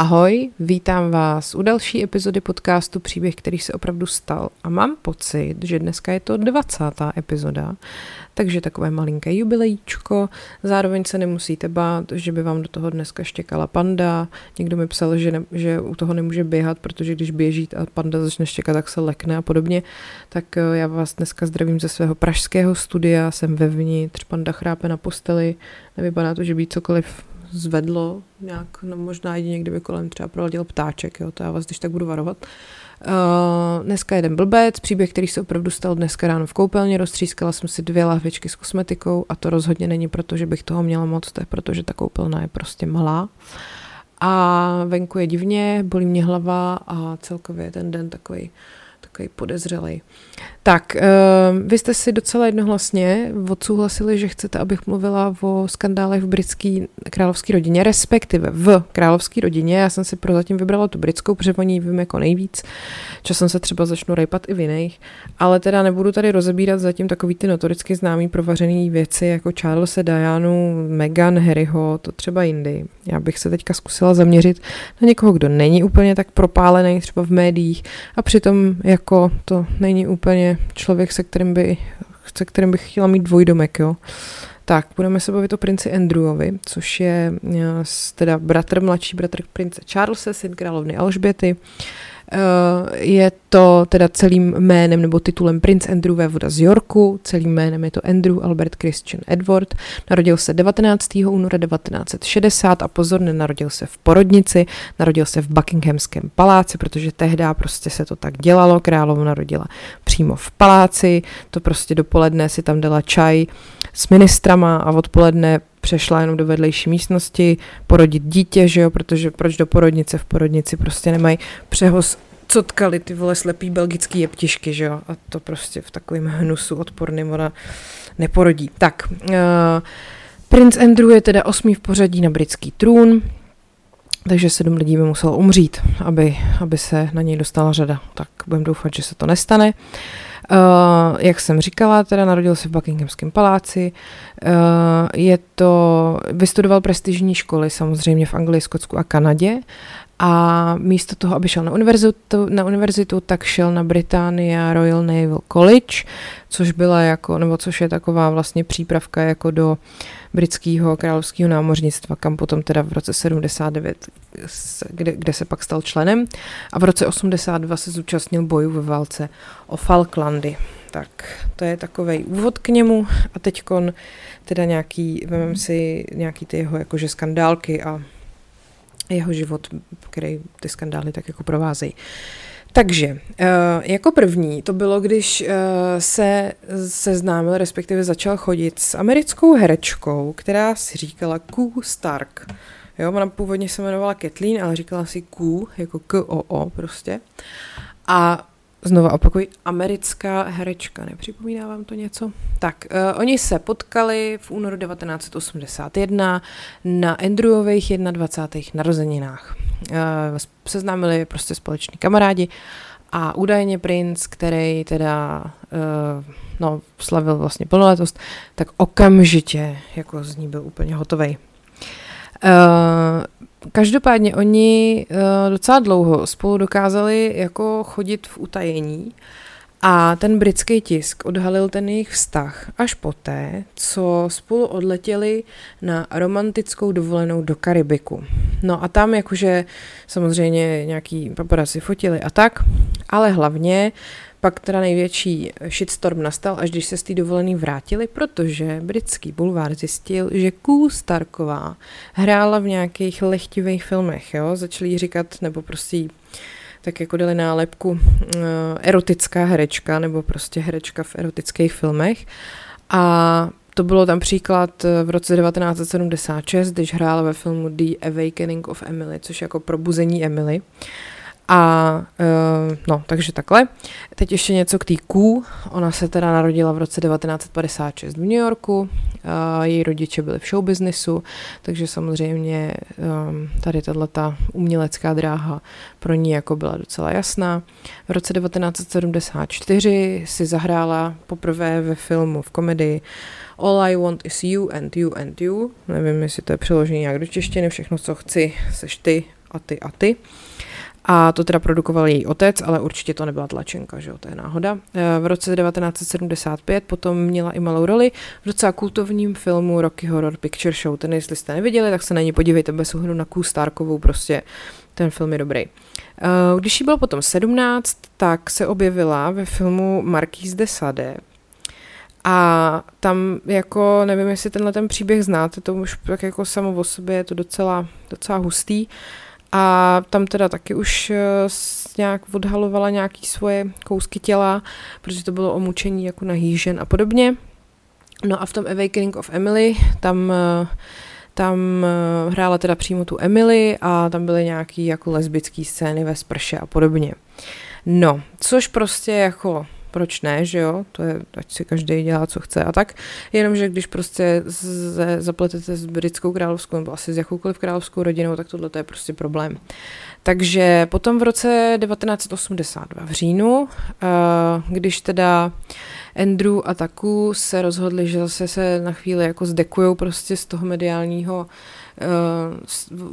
Ahoj, vítám vás u další epizody podcastu Příběh, který se opravdu stal. A mám pocit, že dneska je to 20. epizoda, takže takové malinké jubilejíčko. Zároveň se nemusíte bát, že by vám do toho dneska štěkala panda. Někdo mi psal, že, ne, že u toho nemůže běhat, protože když běží a panda začne štěkat, tak se lekne a podobně. Tak eh, já vás dneska zdravím ze svého pražského studia, jsem vevnitř, panda chrápe na posteli, nevypadá to, že by cokoliv zvedlo nějak, no možná jedině kdyby kolem třeba proletěl ptáček, jo, to já vás když tak budu varovat. Uh, dneska jeden blbec, příběh, který se opravdu stal dneska ráno v koupelně, roztřískala jsem si dvě lahvičky s kosmetikou a to rozhodně není proto, že bych toho měla moc, to je proto, že ta koupelna je prostě malá. A venku je divně, bolí mě hlava a celkově je ten den takový takový podezřelý. Tak, uh, vy jste si docela jednohlasně odsouhlasili, že chcete, abych mluvila o skandálech v britské královské rodině, respektive v královské rodině. Já jsem si prozatím vybrala tu britskou, protože o ní vím jako nejvíc. Časem se třeba začnu rejpat i v jiných, ale teda nebudu tady rozebírat zatím takový ty notoricky známý provařený věci jako Charles, Dianu, Meghan, Harryho, to třeba jindy. Já bych se teďka zkusila zaměřit na někoho, kdo není úplně tak propálený třeba v médiích a přitom jako to není úplně člověk, se kterým, by, se kterým bych chtěla mít dvojdomek, jo. Tak, budeme se bavit o princi Andrewovi, což je eh, teda bratr, mladší bratr prince Charlesa, syn královny Alžběty. Eh, je to teda celým jménem nebo titulem Prince Andrew vévoda z Yorku, celým jménem je to Andrew Albert Christian Edward. Narodil se 19. února 1960 a pozor, nenarodil se v porodnici, narodil se v Buckinghamském paláci, protože tehdy prostě se to tak dělalo, královna narodila přímo v paláci, to prostě dopoledne si tam dala čaj s ministrama a odpoledne přešla jenom do vedlejší místnosti, porodit dítě, že jo, protože proč do porodnice, v porodnici prostě nemají přehoz co tkali ty vole slepý belgický jeptišky, že jo, a to prostě v takovém hnusu odporným ona neporodí. Tak, uh, princ Andrew je teda osmý v pořadí na britský trůn, takže sedm lidí by muselo umřít, aby, aby se na něj dostala řada. Tak budeme doufat, že se to nestane. Uh, jak jsem říkala, teda narodil se v Buckinghamském paláci. Uh, je to, vystudoval prestižní školy samozřejmě v Anglii, Skotsku a Kanadě a místo toho, aby šel na univerzitu, na univerzitu, tak šel na Britannia Royal Naval College, což byla jako, nebo což je taková vlastně přípravka jako do britského královského námořnictva, kam potom teda v roce 79, kde, kde se pak stal členem a v roce 82 se zúčastnil bojů ve válce o Falklandy. Tak to je takový úvod k němu a teď teda nějaký, vemem si nějaký ty jeho jakože skandálky a jeho život, který ty skandály tak jako provázejí. Takže eh, jako první to bylo, když eh, se seznámil, respektive začal chodit s americkou herečkou, která si říkala Q Stark. Jo, ona původně se jmenovala Kathleen, ale říkala si Q, jako K-O-O prostě. A Znova opakuji, americká herečka, nepřipomíná vám to něco? Tak, uh, oni se potkali v únoru 1981 na Andrewových 21. narozeninách. Uh, seznámili prostě společní kamarádi a údajně princ, který teda uh, no, slavil vlastně plnoletost, tak okamžitě jako z ní byl úplně hotovej. Uh, Každopádně oni uh, docela dlouho spolu dokázali jako chodit v utajení a ten britský tisk odhalil ten jejich vztah až poté, co spolu odletěli na romantickou dovolenou do Karibiku. No a tam jakože samozřejmě nějaký paparazzi fotili a tak, ale hlavně pak teda největší shitstorm nastal, až když se z té dovolený vrátili, protože britský bulvár zjistil, že Ků Starková hrála v nějakých lehtivých filmech, jo? Začali říkat, nebo prostě tak jako dali nálepku uh, erotická herečka, nebo prostě herečka v erotických filmech. A to bylo tam příklad eh, v roce 1976, když hrála ve filmu The Awakening of Emily, což je jako probuzení Emily. Uh, a uh, no, takže takhle. Teď ještě něco k té Q. Ona se teda narodila v roce 1956 v New Yorku. Uh, její rodiče byli v showbiznisu, takže samozřejmě um, tady tato umělecká dráha pro ní jako byla docela jasná. V roce 1974 si zahrála poprvé ve filmu v komedii All I want is you and you and you. Nevím, jestli to je přeložení nějak do češtiny. Všechno, co chci, seš ty a ty a ty. A to teda produkoval její otec, ale určitě to nebyla tlačenka, že jo, to je náhoda. V roce 1975 potom měla i malou roli v docela kultovním filmu Rocky Horror Picture Show. Ten, jestli jste neviděli, tak se na ně podívejte bez ohledu na Ků Starkovou, prostě ten film je dobrý. Když jí bylo potom 17, tak se objevila ve filmu Marquise de Sade, a tam jako, nevím, jestli tenhle ten příběh znáte, to už tak jako samo o sobě je to docela, docela hustý. A tam teda taky už eh, nějak odhalovala nějaký svoje kousky těla, protože to bylo o mučení jako na žen a podobně. No a v tom Awakening of Emily, tam uh, tam eh, hrála teda přímo tu Emily a tam byly nějaký jako lesbické scény ve sprše a podobně. No, což prostě jako proč ne, že jo, to je, ať si každý dělá, co chce a tak, jenomže když prostě z, zapletete s britskou královskou nebo asi s jakoukoliv královskou rodinou, tak tohle je prostě problém. Takže potom v roce 1982 v říjnu, eh, když teda Andrew a Taku se rozhodli, že zase se na chvíli jako zdekujou prostě z toho mediálního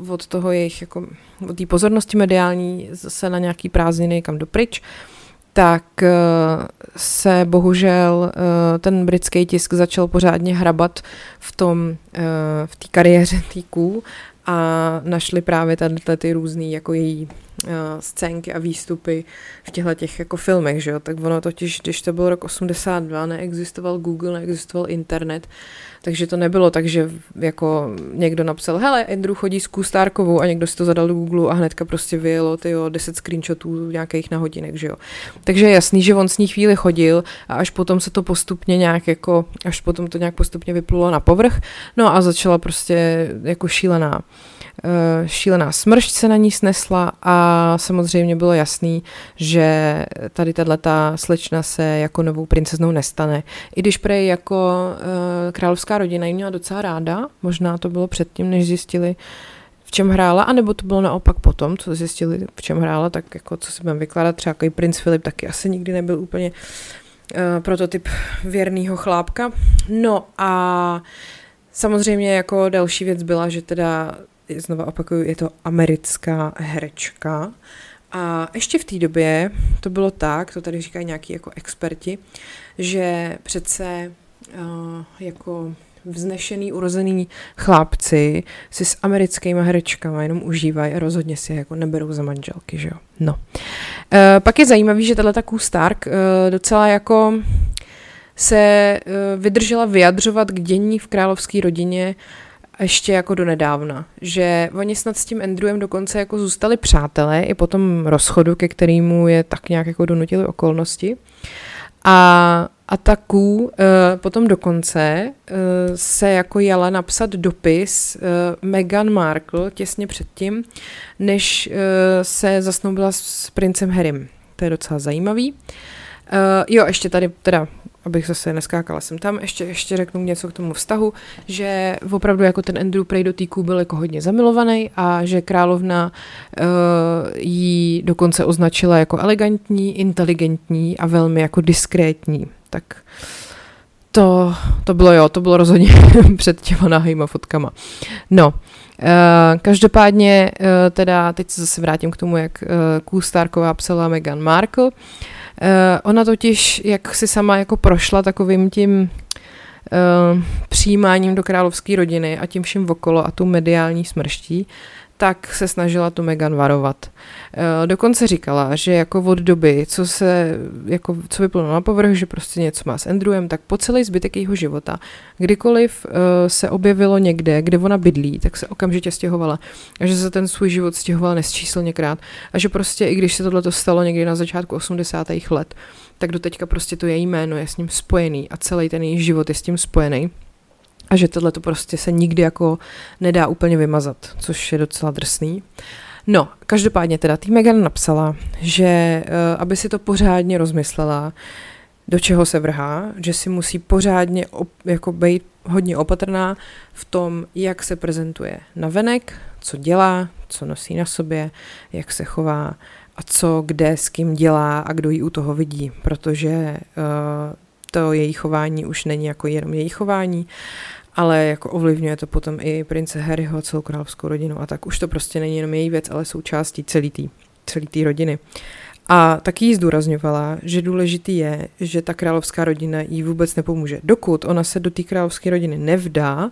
uh, od toho jejich jako, od té pozornosti mediální zase na nějaký prázdniny kam dopryč, tak uh, se bohužel uh, ten britský tisk začal pořádně hrabat v tom, uh, v té kariéře týků a našli právě tady ty různé jako její scénky a výstupy v těchto těch jako filmech, že jo? Tak ono totiž, když to byl rok 82, neexistoval Google, neexistoval internet, takže to nebylo tak, že jako někdo napsal, hele, Andrew chodí s Kustárkovou a někdo si to zadal do Google a hnedka prostě vyjelo ty jo, 10 screenshotů nějakých na hodinek, že jo. Takže je jasný, že on s ní chvíli chodil a až potom se to postupně nějak jako, až potom to nějak postupně vyplulo na povrch, no a začala prostě jako šílená Eh, šílená smršť se na ní snesla a samozřejmě bylo jasný, že tady tato slečna se jako novou princeznou nestane. I když prej jako uh, královská rodina ji měla docela ráda, možná to bylo předtím, než zjistili, v čem hrála, anebo to bylo naopak potom, co zjistili, v čem hrála, tak jako co si budeme vykládat, třeba jako i princ Filip taky asi nikdy nebyl úplně uh, prototyp věrného chlápka. No a samozřejmě jako další věc byla, že teda znova opakuju, je to americká herečka. A ještě v té době to bylo tak, to tady říkají nějaký jako experti, že přece uh, jako vznešený, urozený chlápci si s americkými herečkami jenom užívají a rozhodně si je jako neberou za manželky, že jo. No. Uh, pak je zajímavý, že tahle Q Stark uh, docela jako se uh, vydržela vyjadřovat k dění v královské rodině ještě jako do nedávna, že oni snad s tím Andrewem dokonce jako zůstali přátelé i po tom rozchodu, ke kterému je tak nějak jako donutili okolnosti. A, a ta Q uh, potom dokonce uh, se jako jela napsat dopis uh, Meghan Markle těsně předtím, než uh, se zasnoubila s princem Harrym. To je docela zajímavý. Uh, jo, ještě tady teda abych zase neskákala jsem tam, ještě, ještě řeknu něco k tomu vztahu, že opravdu jako ten Andrew Prey do týků byl jako hodně zamilovaný a že královna uh, jí dokonce označila jako elegantní, inteligentní a velmi jako diskrétní. Tak to, to bylo jo, to bylo rozhodně před těma nahýma fotkama. No, Uh, každopádně, uh, teda teď se zase vrátím k tomu, jak uh, Q Starková psala Meghan Markle. Uh, ona totiž, jak si sama jako prošla takovým tím uh, přijímáním do královské rodiny a tím vším okolo a tu mediální smrští, tak se snažila tu Megan varovat. Eh, dokonce říkala, že jako od doby, co se, jako, co vyplynulo na povrch, že prostě něco má s Andrewem, tak po celý zbytek jeho života, kdykoliv uh, se objevilo někde, kde ona bydlí, tak se okamžitě stěhovala. A že se ten svůj život stěhovala nesčíslněkrát. A že prostě, i když se tohle stalo někdy na začátku 80. let, tak do teďka prostě to její jméno je s ním spojený a celý ten její život je s tím spojený a že tohle to prostě se nikdy jako nedá úplně vymazat, což je docela drsný. No, každopádně teda tý Megan napsala, že uh, aby si to pořádně rozmyslela, do čeho se vrhá, že si musí pořádně op, jako být hodně opatrná v tom, jak se prezentuje na venek, co dělá, co nosí na sobě, jak se chová a co kde s kým dělá a kdo ji u toho vidí, protože uh, to její chování už není jako jenom její chování ale jako ovlivňuje to potom i prince Harryho celou královskou rodinu a tak už to prostě není jenom její věc, ale součástí celý té celý tý rodiny. A taky jí zdůrazňovala, že důležitý je, že ta královská rodina jí vůbec nepomůže. Dokud ona se do té královské rodiny nevdá,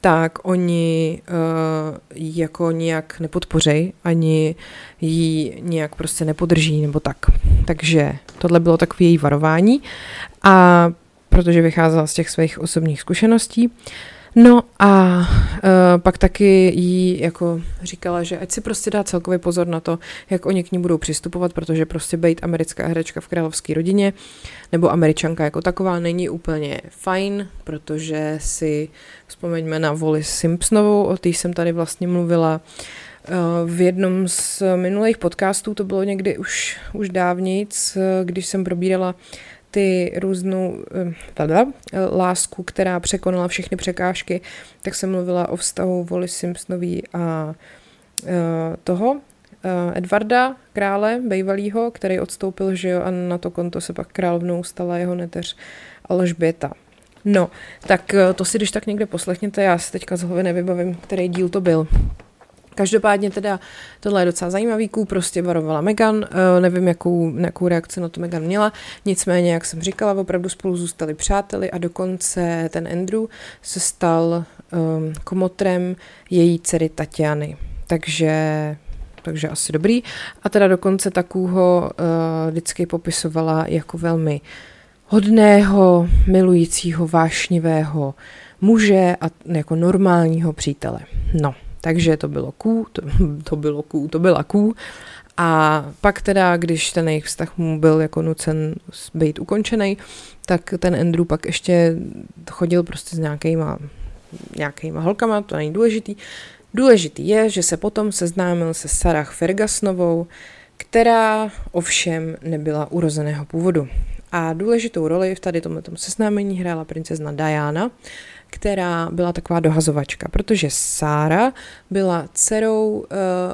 tak oni uh, jako nějak nepodpořej, ani ji nějak prostě nepodrží nebo tak. Takže tohle bylo takové její varování a protože vycházela z těch svých osobních zkušeností. No a uh, pak taky jí jako říkala, že ať si prostě dá celkově pozor na to, jak oni k ní budou přistupovat, protože prostě být americká herečka v královské rodině nebo američanka jako taková není úplně fajn, protože si vzpomeňme na Voli Simpsonovou, o té jsem tady vlastně mluvila uh, v jednom z minulých podcastů, to bylo někdy už, už dávnic, když jsem probírala ty různou eh, tada, lásku, která překonala všechny překážky, tak jsem mluvila o vztahu Voli Simpsonový a uh, toho uh, Edvarda, krále bejvalýho, který odstoupil, že jo, a na to konto se pak královnou stala jeho neteř Alžběta. No, tak to si když tak někde poslechněte, já si teďka z hlavy nevybavím, který díl to byl. Každopádně teda tohle je docela zajímavý, ků prostě varovala Megan, uh, nevím, jakou, jakou reakci na to Megan měla, nicméně, jak jsem říkala, opravdu spolu zůstali přáteli a dokonce ten Andrew se stal um, komotrem její dcery Tatiany. Takže takže asi dobrý. A teda dokonce takového uh, vždycky popisovala jako velmi hodného, milujícího, vášnivého muže a jako normálního přítele. No. Takže to bylo ků, to, to bylo ků, to byla ků. A pak teda, když ten jejich vztah mu byl jako nucen být ukončený, tak ten Andrew pak ještě chodil prostě s nějakýma, nějakýma holkama, to není důležitý. Důležitý je, že se potom seznámil se Sarah Fergusnovou, která ovšem nebyla urozeného původu. A důležitou roli v tady tomto seznámení hrála princezna Diana, která byla taková dohazovačka, protože Sára byla dcerou uh,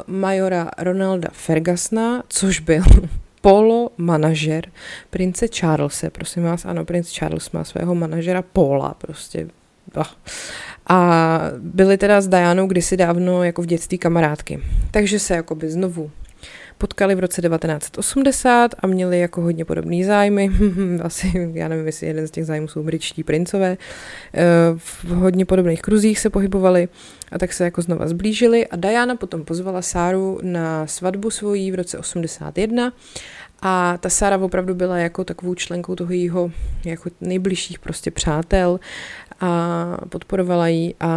majora Ronalda Fergusona, což byl polo manažer prince Charlesa, prosím vás, ano, prince Charles má svého manažera Paula, prostě. A byly teda s Dianou kdysi dávno jako v dětství kamarádky. Takže se jakoby znovu potkali v roce 1980 a měli jako hodně podobný zájmy. Asi, já nevím, jestli jeden z těch zájmů jsou britští princové. Eh, v hodně podobných kruzích se pohybovali a tak se jako znova zblížili a Diana potom pozvala Sáru na svatbu svojí v roce 81 a ta Sára opravdu byla jako takovou členkou toho jeho jako nejbližších prostě přátel a podporovala ji a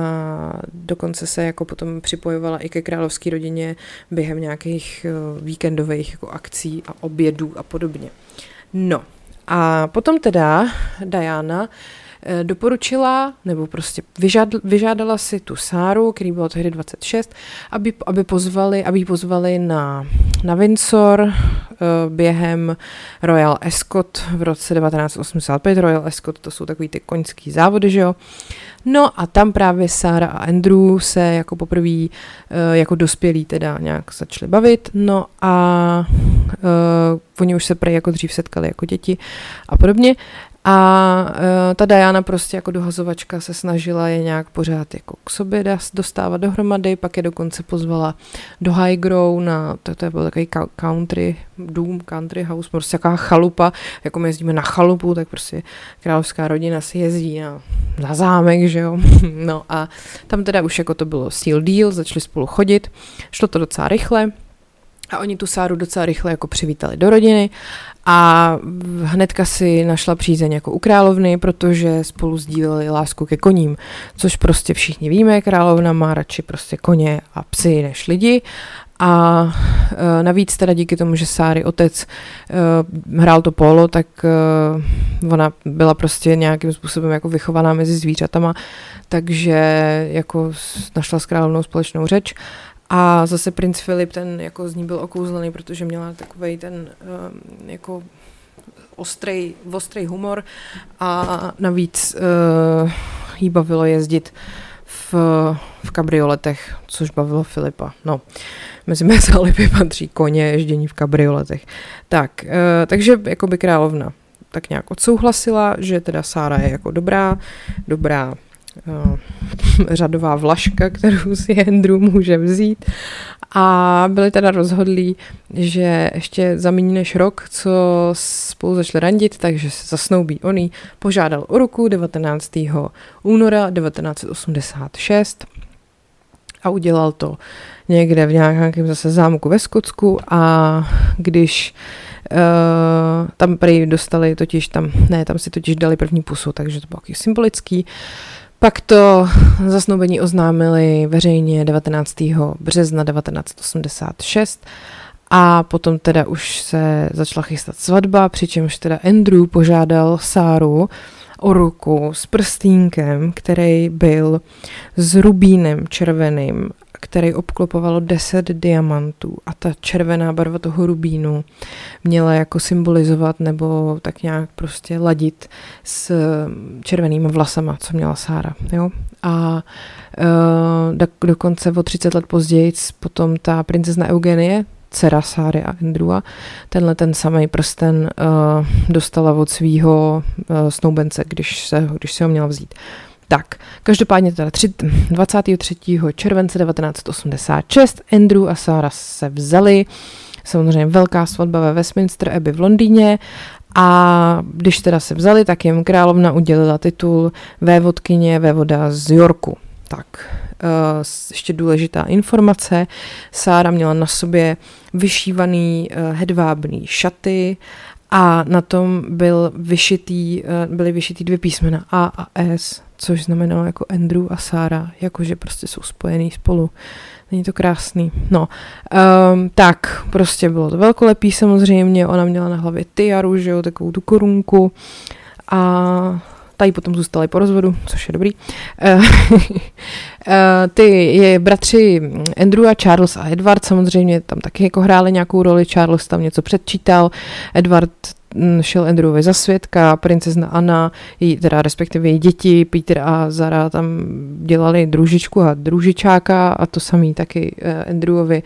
dokonce se jako potom připojovala i ke královské rodině během nějakých eh, víkendových jako akcí a obědů a podobně. No a potom teda Diana doporučila, nebo prostě vyžádala si tu Sáru, který bylo tehdy 26, aby, aby, pozvali, aby ji pozvali na, na Windsor uh, během Royal Ascot v roce 1985. Royal Ascot to jsou takový ty koňský závody, že jo. No a tam právě Sára a Andrew se jako poprvé uh, jako dospělí teda nějak začali bavit, no a uh, oni už se prej jako dřív setkali jako děti a podobně a uh, ta Diana prostě jako dohazovačka se snažila je nějak pořád jako k sobě dostávat dohromady, pak je dokonce pozvala do High Grow na, to, to byl takový country dům, country house, prostě jaká chalupa, jako my jezdíme na chalupu, tak prostě královská rodina si jezdí na, na zámek, že jo. No a tam teda už jako to bylo seal deal, začali spolu chodit, šlo to docela rychle, a oni tu Sáru docela rychle jako přivítali do rodiny a hnedka si našla přízeň jako u královny, protože spolu sdíleli lásku ke koním, což prostě všichni víme, královna má radši prostě koně a psy než lidi. A e, navíc teda díky tomu, že Sáry otec e, hrál to polo, tak e, ona byla prostě nějakým způsobem jako vychovaná mezi zvířatama, takže jako našla s královnou společnou řeč a zase princ Filip, ten jako z ní byl okouzlený, protože měla takový ten um, jako ostrý, ostrý humor a navíc uh, jí bavilo jezdit v, v kabrioletech, což bavilo Filipa. No, mezi mé zálipy patří koně, ježdění v kabrioletech. Tak, uh, takže jako by královna tak nějak odsouhlasila, že teda Sára je jako dobrá, dobrá řadová vlaška, kterou si Andrew může vzít. A byli teda rozhodlí, že ještě za méně než rok, co spolu začali randit, takže se zasnoubí. On jí požádal o ruku 19. února 1986 a udělal to někde v nějakém zase zámku ve Skotsku a když uh, tam prý dostali totiž tam, ne, tam si totiž dali první pusu, takže to bylo taky symbolický. Pak to zasnoubení oznámili veřejně 19. března 1986 a potom teda už se začala chystat svatba, přičemž teda Andrew požádal Sáru o ruku s prstínkem, který byl s rubínem červeným který obklopovalo 10 diamantů a ta červená barva toho rubínu měla jako symbolizovat nebo tak nějak prostě ladit s červenými vlasama, co měla Sára. Jo? A uh, dokonce o 30 let později potom ta princezna Eugenie, dcera Sáry a Andrewa, tenhle ten samý prsten uh, dostala od svého uh, snoubence, když se, když se ho měla vzít. Tak, každopádně teda 23. července 1986 Andrew a Sarah se vzali, samozřejmě velká svatba ve Westminster Abbey v Londýně a když teda se vzali, tak jim královna udělila titul vévodkyně vévoda z Yorku. Tak, uh, ještě důležitá informace. Sára měla na sobě vyšívaný uh, hedvábný šaty a na tom byl vyšitý, uh, byly vyšitý dvě písmena A a S což znamenalo jako Andrew a Sára, jakože prostě jsou spojený spolu. Není to krásný. No, um, tak, prostě bylo to velkolepý samozřejmě, ona měla na hlavě tiaru, že jo, takovou tu korunku a tady potom zůstali po rozvodu, což je dobrý. Uh, ty je bratři Andrew a Charles a Edward samozřejmě tam taky jako hráli nějakou roli, Charles tam něco předčítal, Edward Mm, šel Andrewovi za svědka, princezna Anna, její, teda respektive její děti, Peter a Zara tam dělali družičku a družičáka a to samý taky uh, Andrewovi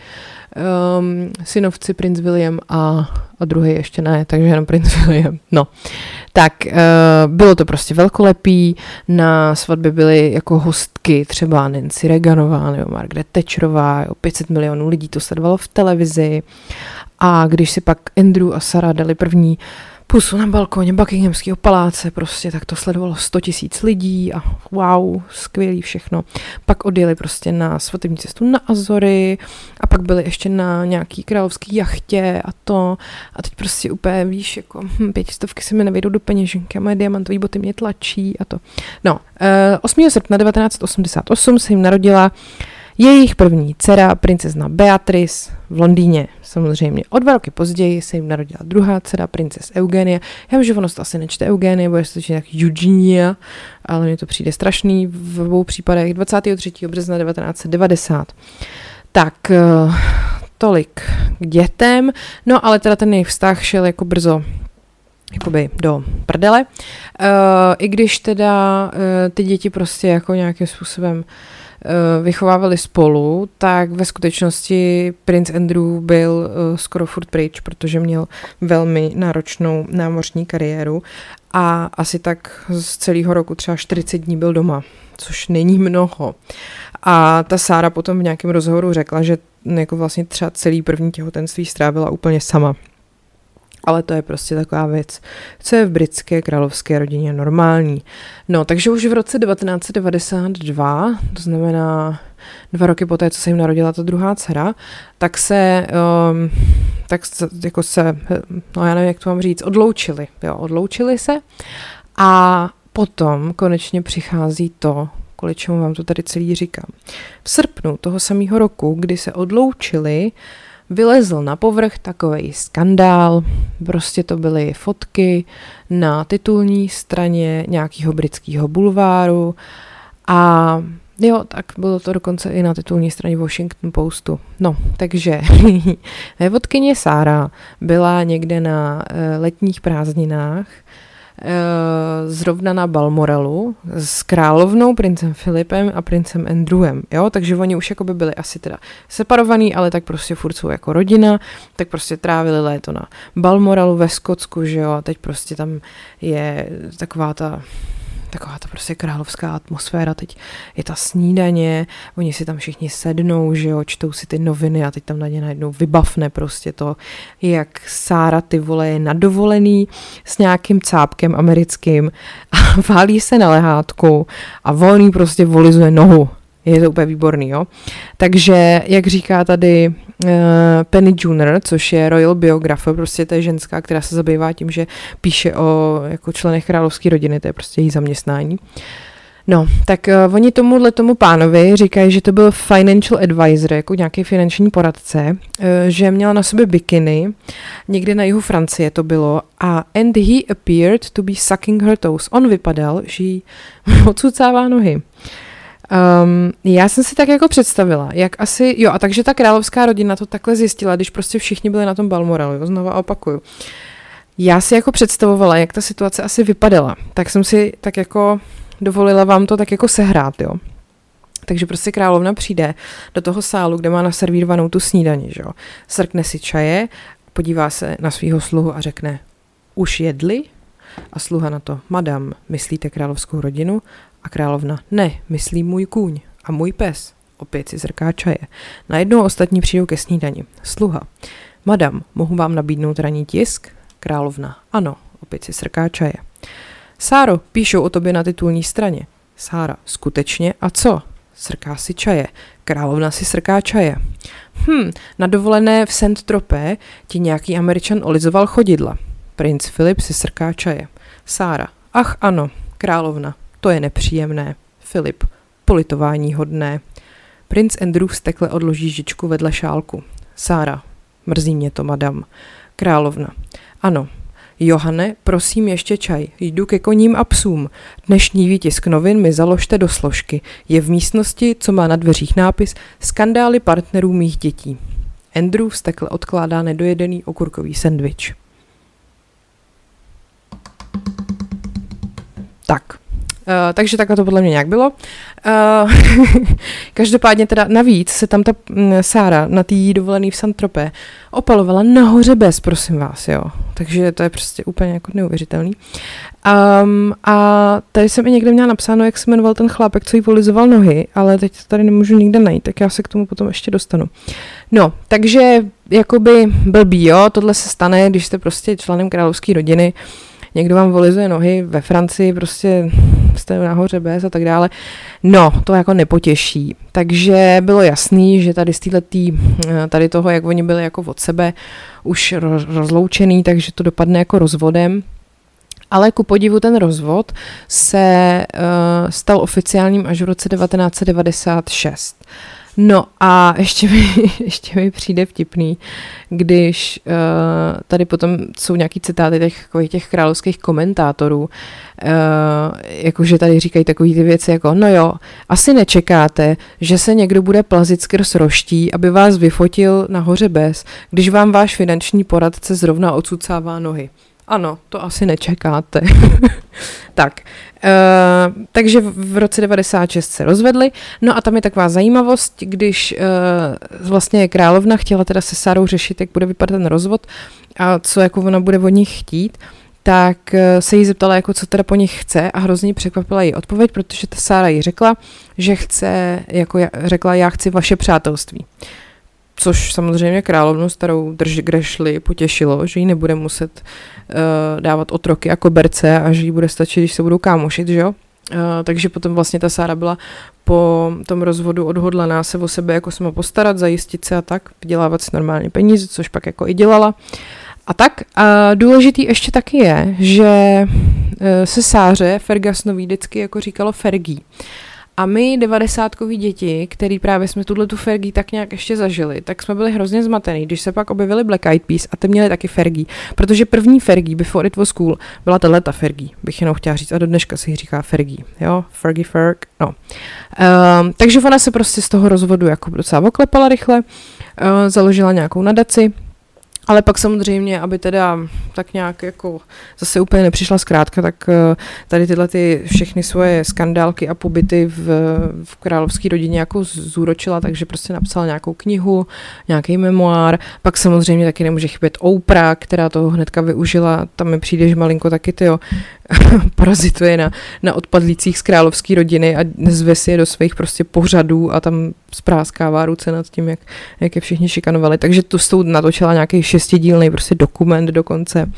um, synovci princ William a, a druhý ještě ne, takže jenom princ William. No, tak uh, bylo to prostě velkolepý, na svatbě byly jako hostky třeba Nancy Reaganová nebo Margaret Thatcherová, jo, 500 milionů lidí to sledovalo v televizi. A když si pak Andrew a Sara dali první pusu na balkóně Buckinghamského paláce, prostě tak to sledovalo 100 tisíc lidí a wow, skvělý všechno. Pak odjeli prostě na svatební cestu na Azory a pak byli ještě na nějaký královský jachtě a to a teď prostě úplně víš, jako hm, pětistovky se mi nevejdou do peněženky a moje diamantové boty mě tlačí a to. No, uh, 8. srpna 1988 se jim narodila jejich první dcera, princezna Beatrice v Londýně, samozřejmě. O dva roky později se jim narodila druhá dcera, princes Eugenie. Já vím, že ono to asi nečte Eugenie, bude se to nějak Eugenia, ale mně to přijde strašný v obou případech. 23. března 1990. Tak, eh, tolik k dětem. No, ale teda ten jejich vztah šel jako brzo jakoby do prdele. Uh, I když teda uh, ty děti prostě jako nějakým způsobem uh, vychovávali spolu, tak ve skutečnosti princ Andrew byl eh, skoro furt pryč, protože měl velmi náročnou námořní kariéru a asi tak z celého roku třeba 40 dní byl doma, což není mnoho. A ta Sára potom v nějakém rozhovoru řekla, že jako vlastně třeba celý první těhotenství strávila úplně sama ale to je prostě taková věc, co je v britské královské rodině normální. No, takže už v roce 1992, to znamená dva roky poté, co se jim narodila ta druhá dcera, tak se, um, tak se, jako se, no já nevím, jak to mám říct, odloučili, jo, odloučili se a potom konečně přichází to, kvůli čemu vám to tady celý říkám. V srpnu toho samého roku, kdy se odloučili, uh, vylezl na povrch takový skandál, prostě to byly fotky na titulní straně nějakého britského bulváru. A Jo, tak bylo to dokonce i na titulní straně Washington Postu. No, takže vévodkyně Sára byla někde na eh, letních prázdninách zrovna na Balmorelu s královnou, princem Filipem a princem Andrewem, jo, takže oni už jako by byli asi teda separovaní, ale tak prostě furt jsou jako rodina, tak prostě trávili léto na Balmorelu ve Skotsku, že jo, a teď prostě tam je taková ta taková ta prostě královská atmosféra, teď je ta snídaně, oni si tam všichni sednou, že jo, čtou si ty noviny a teď tam na ně najednou vybavne prostě to, jak Sára ty vole je nadovolený s nějakým cápkem americkým a válí se na lehátku a volný prostě volizuje nohu. Je to úplně výborný, jo. Takže, jak říká tady Penny Junior, což je royal biographer, prostě to je ženská, která se zabývá tím, že píše o jako členech královské rodiny, to je prostě její zaměstnání. No, tak uh, oni tomuhle tomu pánovi říkají, že to byl financial advisor, jako nějaký finanční poradce, uh, že měla na sobě bikiny, někde na jihu Francie to bylo, a and he appeared to be sucking her toes. On vypadal, že jí odsucává nohy. Um, já jsem si tak jako představila, jak asi, jo a takže ta královská rodina to takhle zjistila, když prostě všichni byli na tom Balmoralu, jo, znova opakuju. Já si jako představovala, jak ta situace asi vypadala, tak jsem si tak jako dovolila vám to tak jako sehrát, jo. Takže prostě královna přijde do toho sálu, kde má naservírovanou tu snídaní, že jo. Srkne si čaje, podívá se na svého sluhu a řekne, už jedli? A sluha na to, madam, myslíte královskou rodinu? A královna, ne, myslí můj kůň a můj pes. Opět si zrká čaje. Najednou ostatní přijdou ke snídani. Sluha. Madam, mohu vám nabídnout ranní tisk? Královna. Ano, opět si srká čaje. Sáro, píšou o tobě na titulní straně. Sára, skutečně a co? Srká si čaje. Královna si srká čaje. Hm, na dovolené v St. Tropé ti nějaký američan olizoval chodidla. Princ Filip si srká čaje. Sára, ach ano, královna, to je nepříjemné. Filip, politování hodné. Princ Andrew stekle odloží žičku vedle šálku. Sára, mrzí mě to, madam. Královna, ano. Johane, prosím ještě čaj. Jdu ke koním a psům. Dnešní výtisk novin mi založte do složky. Je v místnosti, co má na dveřích nápis Skandály partnerů mých dětí. Andrew stekle odkládá nedojedený okurkový sendvič. Tak, takže takhle to podle mě nějak bylo. Uh, každopádně teda navíc se tam ta um, Sára na té dovolený v Santropé opalovala nahoře bez, prosím vás, jo. Takže to je prostě úplně jako neuvěřitelný. Um, a tady jsem i někde měla napsáno, jak se jmenoval ten chlápek, co jí polizoval nohy, ale teď to tady nemůžu nikde najít, tak já se k tomu potom ještě dostanu. No, takže jakoby blbý, jo, tohle se stane, když jste prostě členem královské rodiny, uh, někdo vám volizuje nohy ve Francii, prostě jste nahoře bez a tak dále. No, to jako nepotěší. Takže bylo jasný, že tady z týhletý, tady toho, jak oni byli jako od sebe už rozloučený, takže to dopadne jako rozvodem. Ale ku podivu ten rozvod se uh, stal oficiálním až v roce 1996. No a ještě mi, ještě mi přijde vtipný, když uh, tady potom jsou nějaký citáty těch, těch královských komentátorů, uh, jakože tady říkají takové ty věci jako, no jo, asi nečekáte, že se někdo bude plazit skrz roští, aby vás vyfotil nahoře bez, když vám váš finanční poradce zrovna odsucává nohy. Ano, to asi nečekáte. tak, uh, takže v roce 96 se rozvedli, no a tam je taková zajímavost, když uh, vlastně královna chtěla teda se Sárou řešit, jak bude vypadat ten rozvod a co jako ona bude od nich chtít, tak uh, se jí zeptala, jako co teda po nich chce a hrozně překvapila její odpověď, protože ta Sára jí řekla, že chce, jako já, řekla, já chci vaše přátelství což samozřejmě královnu starou drž grešli potěšilo, že jí nebude muset uh, dávat otroky jako berce a že jí bude stačit, když se budou kámošit, že jo? Uh, takže potom vlastně ta Sára byla po tom rozvodu odhodlaná se o sebe jako sama postarat, zajistit se a tak, vydělávat si normálně peníze, což pak jako i dělala. A tak a důležitý ještě taky je, že uh, se Sáře Fergasnový vždycky jako říkalo Fergí. A my, devadesátkoví děti, který právě jsme tuhle tu Fergie tak nějak ještě zažili, tak jsme byli hrozně zmatený, když se pak objevili Black Eyed Peas a ty měli taky Fergie. Protože první Fergie, Before It Was Cool, byla tahle ta Fergie, bych jenom chtěla říct. A do dneška si ji říká Fergie. Jo, Fergie Ferg, no. Um, takže ona se prostě z toho rozvodu jako docela oklepala rychle, uh, založila nějakou nadaci, ale pak samozřejmě, aby teda tak nějak jako zase úplně nepřišla zkrátka, tak eh, tady tyhle ty všechny svoje skandálky a pobyty v, v královské rodině jako zúročila, takže prostě napsala nějakou knihu, nějaký memoár. Pak samozřejmě taky nemůže chybět Oprah, která toho hnedka využila. Tam mi přijde, že malinko taky ty parazituje na, na odpadlících z královské rodiny a zve si je do svých prostě pořadů a tam spráskává ruce nad tím, jak, jak je všichni šikanovali. Takže to s tou natočila nějaký šestidílný prostě dokument dokonce.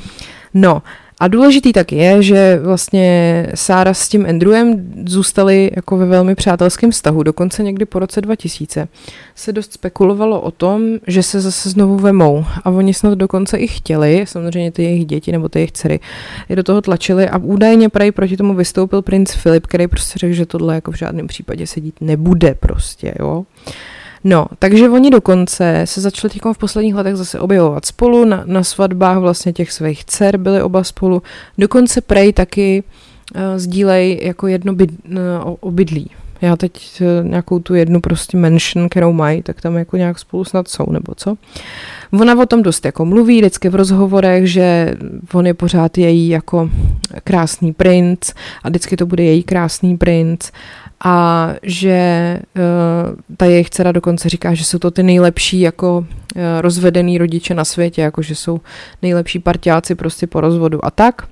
No a důležitý tak je, že vlastně Sára s tím Andrewem zůstali jako ve velmi přátelském vztahu. Dokonce někdy po roce 2000 se dost spekulovalo o tom, že se zase znovu vemou. A oni snad dokonce i chtěli, samozřejmě ty jejich děti nebo ty jejich dcery, je do toho tlačili a údajně prej proti tomu vystoupil princ Filip, který prostě řekl, že tohle jako v žádném případě sedít nebude prostě, jo. No, takže oni dokonce se začali v posledních letech zase objevovat spolu, na, na svatbách vlastně těch svých dcer byli oba spolu, dokonce prej taky uh, sdílej jako jedno byd, uh, obydlí. Já teď uh, nějakou tu jednu prostě mention, kterou mají, tak tam jako nějak spolu snad jsou, nebo co. Ona o tom dost jako mluví vždycky v rozhovorech, že on je pořád její jako krásný princ a vždycky to bude její krásný princ a že uh, ta jejich dcera dokonce říká, že jsou to ty nejlepší jako uh, rozvedený rodiče na světě, jako že jsou nejlepší partiáci prostě po rozvodu a tak.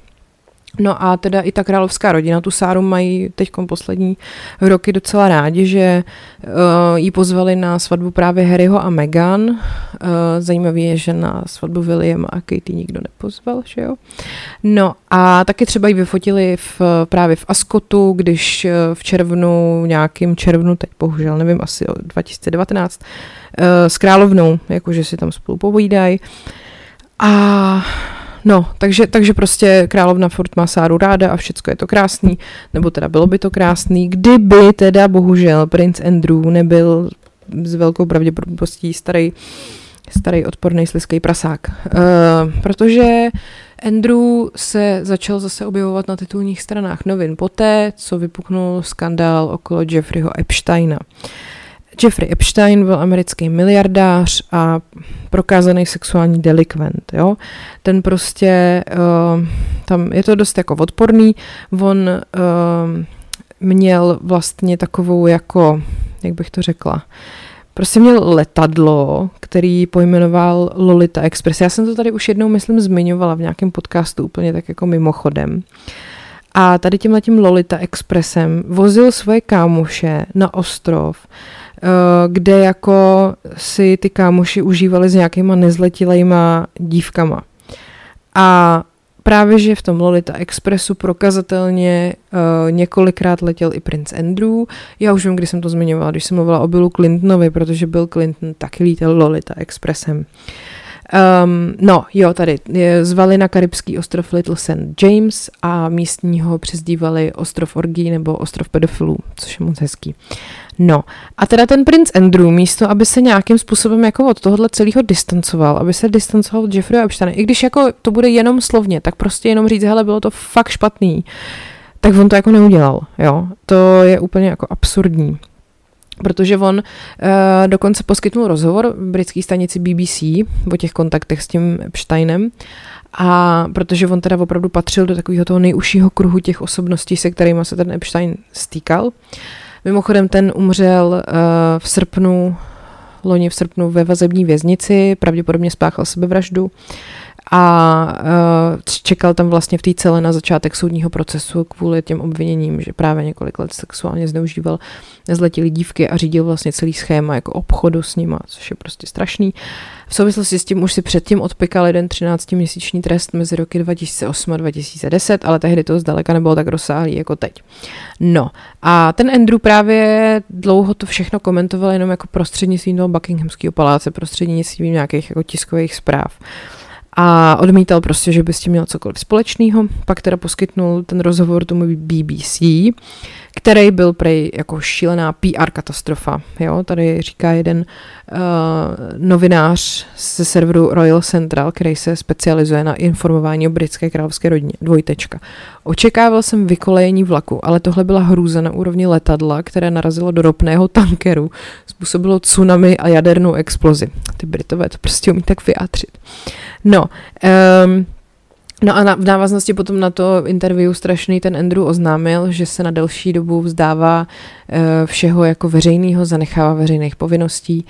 No a teda i ta královská rodina, tu Sáru mají teď poslední roky docela rádi, že uh, jí pozvali na svatbu právě Harryho a Meghan. Uh, zajímavý je, že na svatbu William a Katie nikdo nepozval, že jo. No a taky třeba ji vyfotili v, právě v Askotu, když uh, v červnu, nějakým červnu, teď bohužel nevím, asi 2019, uh, s královnou, jakože si tam spolu povídají. A no, takže, takže prostě královna furt má Sáru ráda a všecko je to krásný, nebo teda bylo by to krásný, kdyby teda bohužel princ Andrew nebyl s velkou pravděpodobností starý, starý odporný sliský prasák. Uh, protože Andrew se začal zase objevovat na titulních stranách novin poté, co vypuknul skandál okolo Jeffreyho Epsteina. Uh, Jeffrey Epstein byl americký miliardář a prokázaný sexuální delikvent. Jo? Ten prostě, uh, tam je to dost jako odporný, on uh, měl vlastně takovou jako, jak bych to řekla, prostě měl letadlo, který pojmenoval Lolita Express. Já jsem to tady už jednou, myslím, zmiňovala v nějakém podcastu úplně tak jako mimochodem. A tady tímhletím Lolita Expressem vozil svoje kámoše na ostrov kde jako si ty kámoši užívali s nějakýma nezletilejma dívkama. A právě, že v tom Lolita Expressu prokazatelně uh, několikrát letěl i princ Andrew. Já už vím, kdy jsem to zmiňovala, když jsem mluvila o Billu Clintonovi, protože Bill Clinton taky lítal Lolita Expressem. Uh, Um, no, jo, tady zvali na karibský ostrov Little St. James a místního přezdívali ostrov orgí nebo ostrov pedofilů, což je moc hezký. No, a teda ten princ Andrew místo, aby se nějakým způsobem jako od tohohle celého distancoval, aby se distancoval od Jeffrey Epsteina, i když jako to bude jenom slovně, tak prostě jenom říct, hele, bylo to fakt špatný, tak on to jako neudělal, jo. To je úplně jako absurdní protože on uh, dokonce poskytnul rozhovor britské stanici BBC o těch kontaktech s tím Epsteinem a protože on teda opravdu patřil do takového toho nejužšího kruhu těch osobností, se kterými se ten Epstein stýkal. Mimochodem ten umřel uh, v srpnu, loni v srpnu ve vazební věznici, pravděpodobně spáchal sebevraždu a uh, čekal tam vlastně v té celé na začátek soudního procesu kvůli těm obviněním, že právě několik let sexuálně zneužíval nezletilý dívky a řídil vlastně celý schéma jako obchodu s nima, což je prostě strašný. V souvislosti s tím už si předtím odpikal jeden 13-měsíční trest mezi roky 2008 a 2010, ale tehdy to zdaleka nebylo tak rozsáhlý jako teď. No a ten Andrew právě dlouho to všechno komentoval jenom jako prostřednictvím toho Buckinghamského paláce, prostřednictvím nějakých jako tiskových zpráv a odmítal prostě, že by s tím měl cokoliv společného. Pak teda poskytnul ten rozhovor tomu BBC, který byl prej jako šílená PR katastrofa. Jo? Tady říká jeden uh, novinář ze serveru Royal Central, který se specializuje na informování o britské královské rodině. Dvojtečka. Očekával jsem vykolejení vlaku, ale tohle byla hrůza na úrovni letadla, které narazilo do ropného tankeru, způsobilo tsunami a jadernou explozi. Ty Britové to prostě umí tak vyjádřit. No, um, No a na, v návaznosti potom na to interview strašný ten Andrew oznámil, že se na delší dobu vzdává uh, všeho jako veřejného, zanechává veřejných povinností.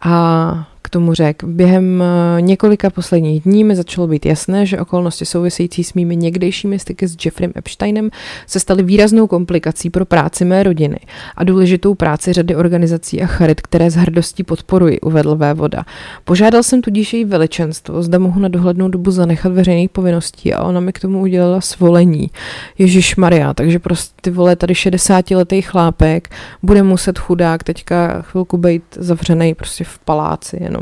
A k tomu řekl. Během eh, několika posledních dní mi začalo být jasné, že okolnosti související s mými někdejšími styky s Jeffrem Epsteinem se staly výraznou komplikací pro práci mé rodiny a důležitou práci řady organizací a charit, které s hrdostí podporuji, uvedl Vévoda. Požádal jsem tudíž její veličenstvo, zda mohu na dohlednou dobu zanechat veřejných povinností a ona mi k tomu udělala svolení. Ježíš Maria, takže prostě ty vole tady 60-letý chlápek bude muset chudák teďka chvilku být zavřený prostě v paláci jenom.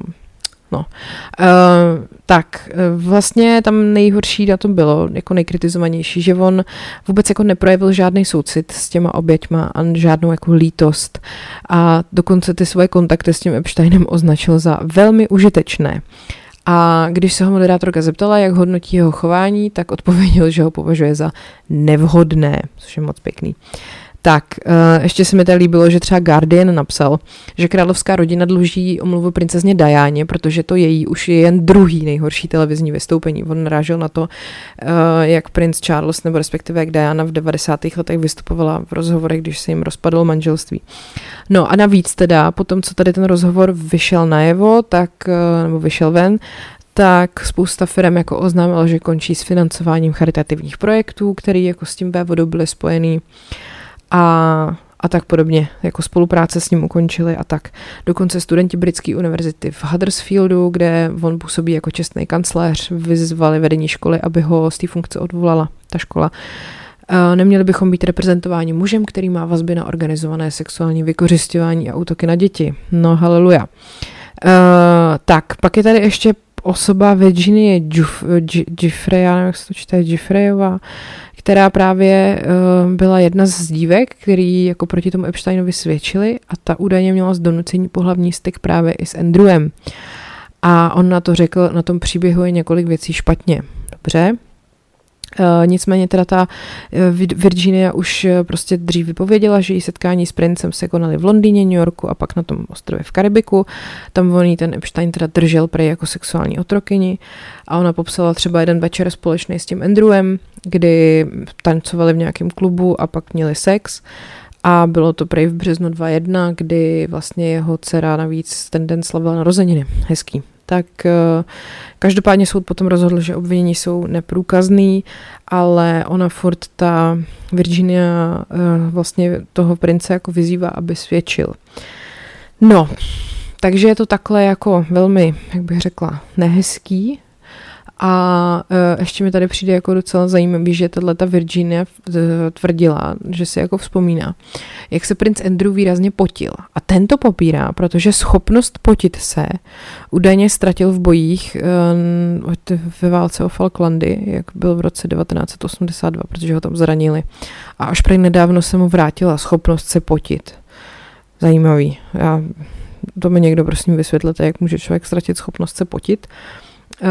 No. Uh, tak, vlastně tam nejhorší na tom bylo, jako nejkritizovanější, že on vůbec jako neprojevil žádný soucit s těma oběťma a žádnou jako lítost a dokonce ty svoje kontakty s tím Epsteinem označil za velmi užitečné. A když se ho moderátorka zeptala, jak hodnotí jeho chování, tak odpověděl, že ho považuje za nevhodné, což je moc pěkný. Uh, tak, uh, ještě se mi tady líbilo, že třeba Guardian napsal, že královská rodina dluží omluvu princezně Diáně, protože to její už je jen druhý nejhorší televizní vystoupení. On narážel na to, uh, jak princ Charles, nebo respektive jak Diana v 90. letech vystupovala v rozhovorech, když se jim rozpadlo manželství. No a navíc teda, potom co tady ten rozhovor vyšel najevo, tak, uh, nebo vyšel ven, tak spousta firm jako oznámila, že končí s financováním charitativních projektů, který jako s tím vévodou byly spojený. Uh, a, a tak podobně, jako spolupráce s ním ukončili a tak. Dokonce studenti britské univerzity v Huddersfieldu, kde on působí jako čestný kancléř, vyzvali vedení školy, aby ho z té funkce odvolala, ta škola. Neměli bychom být reprezentováni mužem, který má vazby na organizované sexuální vykořišťování a útoky na děti. No, haleluja. Uh, tak, pak je tady ještě osoba Virginie já nevím, jak se to čte, která právě uh, byla jedna z dívek, který jako proti tomu Epsteinovi svědčili a ta údajně měla z donucení pohlavní styk právě i s Andrewem. A on na to řekl, na tom příběhu je několik věcí špatně. Dobře, Uh, nicméně teda ta uh, Virginia už prostě dřív vypověděla, že její setkání s princem se konaly v Londýně, New Yorku a pak na tom ostrově v Karibiku. Tam on ten Epstein teda držel prej jako sexuální otrokyni a ona popsala třeba jeden večer společný s tím Andrewem, kdy tancovali v nějakém klubu a pak měli sex. A bylo to prej v březnu 2.1, kdy vlastně jeho dcera navíc ten den slavila narozeniny. Hezký tak eh, každopádně soud potom rozhodl, že obvinění jsou neprůkazný, ale ona furt ta Virginia eh, vlastně toho prince jako vyzývá, aby svědčil. No, takže je to takhle jako velmi, jak bych řekla, nehezký, a uh, ještě mi tady přijde jako docela zajímavý, že tahle ta Virginia tvrdila, že si jako vzpomíná, jak se princ Andrew výrazně potil. A ten to popírá, protože schopnost potit se údajně ztratil v bojích uh, ve válce o Falklandy, jak byl v roce 1982, protože ho tam zranili. A až prej nedávno se mu vrátila schopnost se potit. Zajímavý. Já, to mi někdo prosím vysvětlete, jak může člověk ztratit schopnost se potit. Uh, Uh,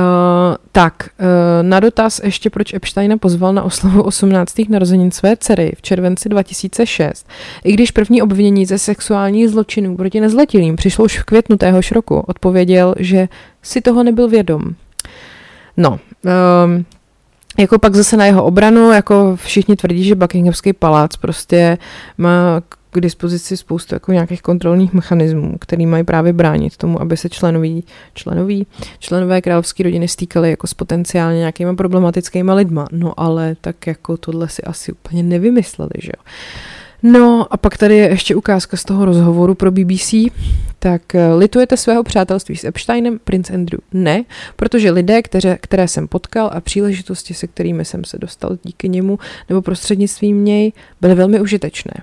tak, uh, na dotaz ještě, proč Epsteina pozval na oslavu 18. narozenin své dcery v červenci 2006, i když první obvinění ze sexuálních zločinů proti nezletilým přišlo už v květnu téhož roku, odpověděl, že si toho nebyl vědom. No, uh, jako pak zase na jeho obranu, jako všichni tvrdí, že Buckinghamský palác prostě má k dispozici spoustu jako nějakých kontrolních mechanismů, který mají právě bránit tomu, aby se členoví, členoví, členové královské rodiny stýkali jako s potenciálně nějakýma problematickými lidma. No ale tak jako tohle si asi úplně nevymysleli, že jo. No a pak tady je ještě ukázka z toho rozhovoru pro BBC. Tak eh, litujete svého přátelství s Epsteinem, prince Andrew? Ne, protože lidé, které, které jsem potkal a příležitosti, se kterými jsem se dostal díky němu nebo prostřednictvím něj, byly velmi užitečné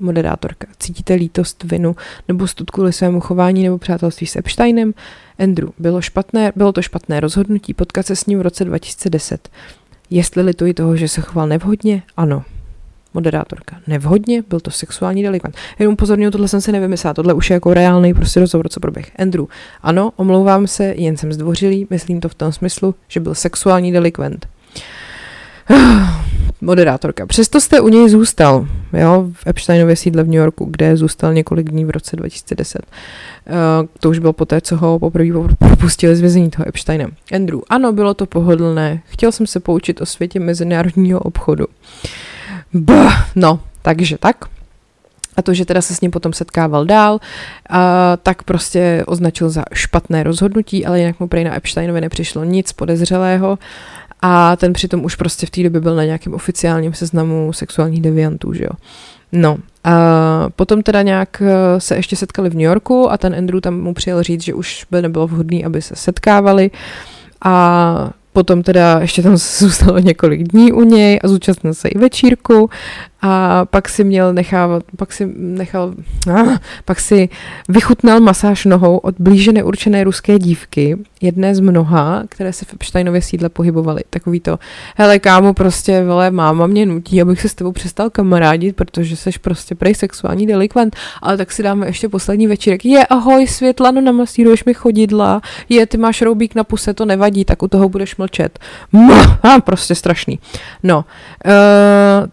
moderátorka. Cítíte lítost, vinu nebo stud kvůli svému chování nebo přátelství s Epsteinem? Andrew, bylo, špatné, bylo to špatné rozhodnutí potkat se s ním v roce 2010. Jestli lituji toho, že se choval nevhodně? Ano. Moderátorka. Nevhodně? Byl to sexuální delikvent. Jenom upozorňuji, tohle jsem si nevymyslela, tohle už je jako reálný prostě rozhovor, co proběh. Andrew. Ano, omlouvám se, jen jsem zdvořilý, myslím to v tom smyslu, že byl sexuální delikvent. Moderátorka. Přesto jste u něj zůstal, jo, v Epsteinově sídle v New Yorku, kde zůstal několik dní v roce 2010. Uh, eh, to už bylo poté, co ho poprvé propustili z vězení toho Epsteina. Andrew, ano, bylo to pohodlné. Chtěl jsem se poučit o světě mezinárodního obchodu. Bah, no, takže tak. a to, že teda se s ním potom setkával dál, a tak prostě označil za špatné rozhodnutí, ale jinak mu prej na Epsteinovi nepřišlo nic podezřelého a ten přitom už prostě v té době byl na nějakém oficiálním seznamu sexuálních deviantů, že jo. No, a potom teda nějak eh, se ještě setkali v New Yorku a ten Andrew tam mu přijel říct, že už by nebylo vhodný, aby se setkávali a potom teda ještě tam zůstalo několik dní u něj a zúčastnil se i večírku a pak si měl nechávat, pak si nechal, ah, pak si vychutnal masáž nohou od blíže neurčené ruské dívky, jedné z mnoha, které se v Epsteinově sídle pohybovaly. Takový to, hele kámo, prostě, vele, máma mě nutí, abych se s tebou přestal kamarádit, protože seš prostě prej sexuální delikvent, ale tak si dáme ještě poslední večírek. Je, ahoj, Světlano, namasíruješ mi chodidla, je, ty máš roubík na puse, to nevadí, tak u toho budeš mlčet. Mh, prostě strašný. No, uh,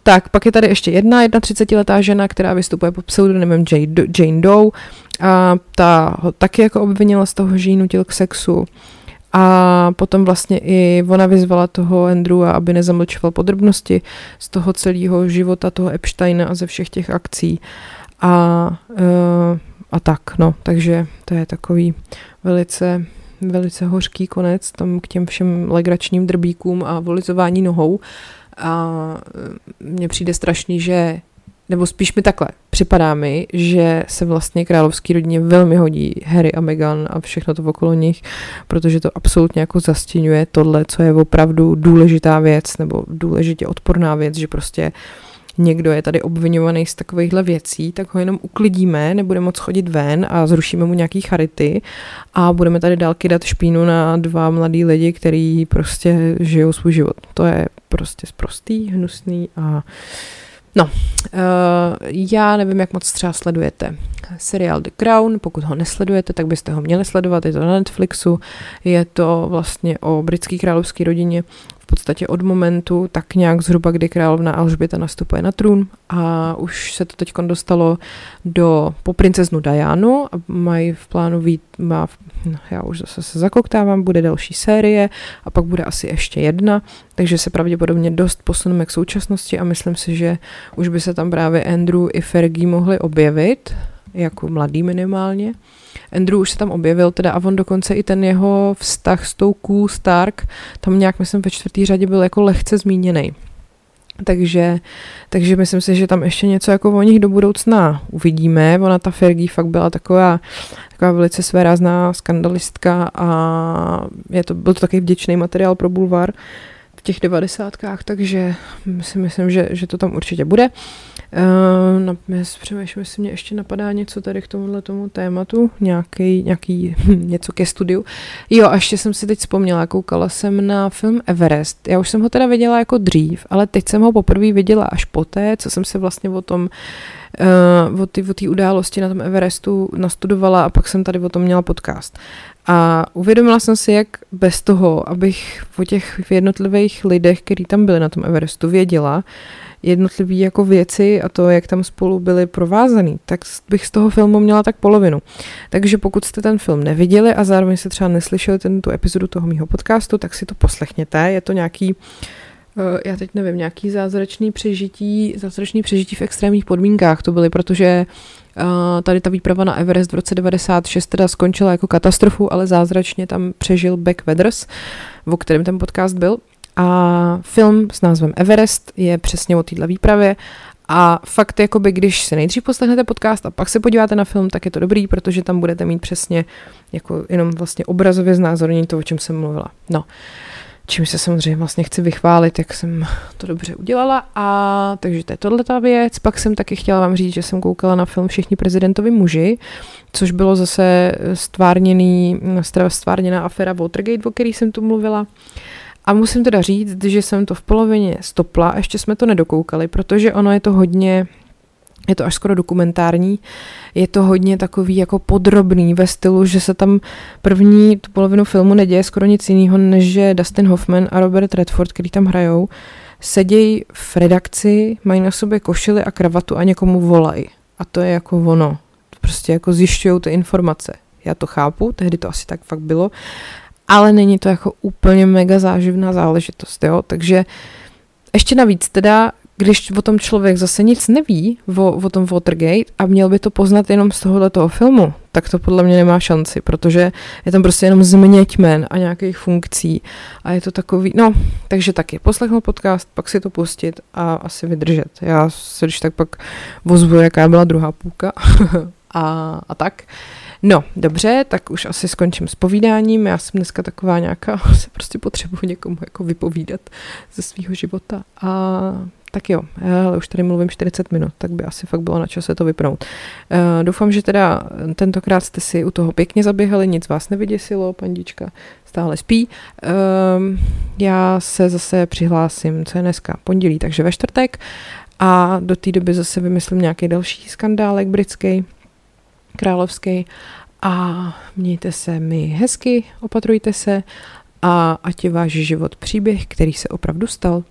tak, pak je tady ještě jedna 31-letá žena, která vystupuje pod pseudonymem Jane Doe a ta ho taky jako obvinila z toho, že jí nutil k sexu. A potom vlastně i ona vyzvala toho Andrewa, aby nezamlčoval podrobnosti z toho celého života toho Epsteina a ze všech těch akcí. A, uh, a tak, no, takže to je takový velice, velice hořký konec tam k těm všem legračním drbíkům a volizování nohou. A e, mně přijde strašný, že nebo spíš mi takhle, připadá mi, že se vlastně královský rodině velmi hodí Harry a Meghan a všechno to okolo nich, protože to absolutně jako zastínuje tohle, co je opravdu důležitá věc, nebo důležitě odporná věc, že prostě někdo je tady obvinovaný z takovýchhle věcí, tak ho jenom uklidíme, nebude moc chodit ven a zrušíme mu nějaký charity a budeme tady dál kydat špínu na dva mladý lidi, který prostě žijou svůj život. To je prostě sprostý, hnusný a No, uh, já nevím, jak moc třeba sledujete seriál The Crown, pokud ho nesledujete, tak byste ho měli sledovat, je to na Netflixu, je to vlastně o britské královské rodině, v podstatě od momentu, tak nějak zhruba, kdy královna Alžběta nastupuje na trůn a už se to teď dostalo do po princeznu Dianu a mají v plánu vít, má, no, já už zase se zakoktávám, bude další série a pak bude asi ještě jedna, takže se pravděpodobně dost posuneme k současnosti a myslím si, že už by se tam právě Andrew i Fergie mohli objevit, jako mladý minimálně. Andrew už se tam objevil teda a on dokonce i ten jeho vztah s tou Q Stark, tam nějak myslím ve čtvrtý řadě byl jako lehce zmíněný. Takže, takže myslím si, že tam ještě něco jako o nich do budoucna uvidíme. Ona ta Fergie fakt byla taková, taková velice svérázná skandalistka a je to, byl to taky vděčný materiál pro Bulvar v těch devadesátkách, takže si myslím, že, že to tam určitě bude. Uh, na, přemýšlím, jestli mě ještě napadá něco tady k tomuhle tomu tématu, nějaký, nějaký něco ke studiu. Jo, a ještě jsem si teď vzpomněla, koukala jsem na film Everest. Já už jsem ho teda viděla jako dřív, ale teď jsem ho poprvé viděla až poté, co jsem se vlastně o tom uh, o té události na tom Everestu nastudovala a pak jsem tady o tom měla podcast. A uvědomila jsem si, jak bez toho, abych o těch jednotlivých lidech, kteří tam byli na tom Everestu, věděla, jednotlivé jako věci a to, jak tam spolu byly provázaný, tak bych z toho filmu měla tak polovinu. Takže pokud jste ten film neviděli a zároveň se třeba neslyšeli ten, tu epizodu toho mýho podcastu, tak si to poslechněte. Je to nějaký eh, já teď nevím, nějaký zázračný přežití, zázračný přežití v extrémních podmínkách to byly, protože tady ta výprava na Everest v roce 96 teda skončila jako katastrofu, ale zázračně tam přežil Beck Weathers, o kterém ten podcast byl. A film s názvem Everest je přesně o této výpravě. A fakt, jakoby, když se nejdřív poslechnete podcast a pak se podíváte na film, tak je to dobrý, protože tam budete mít přesně jako jenom vlastně obrazově znázornění to, o čem jsem mluvila. No, čím se samozřejmě vlastně chci vychválit, jak jsem to dobře udělala a takže to je tohle ta věc. Pak jsem taky chtěla vám říct, že jsem koukala na film Všichni prezidentovi muži, což bylo zase stvárněný, stvárněná aféra Watergate, o který jsem tu mluvila. A musím teda říct, že jsem to v polovině stopla, ještě jsme to nedokoukali, protože ono je to hodně, je to až skoro dokumentární, je to hodně takový jako podrobný ve stylu, že se tam první tu polovinu filmu neděje skoro nic jiného, než že Dustin Hoffman a Robert Redford, který tam hrajou, sedějí v redakci, mají na sobě košily a kravatu a někomu volají. A to je jako ono. Prostě jako zjišťují ty informace. Já to chápu, tehdy to asi tak fakt bylo ale není to jako úplně mega záživná záležitost, jo, takže ještě navíc teda když o tom člověk zase nic neví, o, o tom Watergate a měl by to poznat jenom z tohoto filmu, tak to podle mě nemá šanci, protože je tam prostě jenom změťmen a nějakých funkcí a je to takový, no, takže taky poslechnout podcast, pak si to pustit a asi vydržet. Já se když tak pak vozvu, jaká byla druhá půlka a, a tak. No, dobře, tak už asi skončím s povídáním. Já jsem dneska taková nějaká, se prostě potřebuji někomu jako vypovídat ze svého života. A tak jo, ale už tady mluvím 40 minut, tak by asi fakt bylo na čase to vypnout. Uh, doufám, že teda tentokrát jste si u toho pěkně zaběhali, nic vás nevyděsilo, pandička stále spí. Uh, já se zase přihlásím, co je dneska, pondělí, takže ve čtvrtek a do té doby zase vymyslím nějaký další skandálek britský, královský a mějte se mi hezky, opatrujte se a ať je váš život příběh, který se opravdu stal.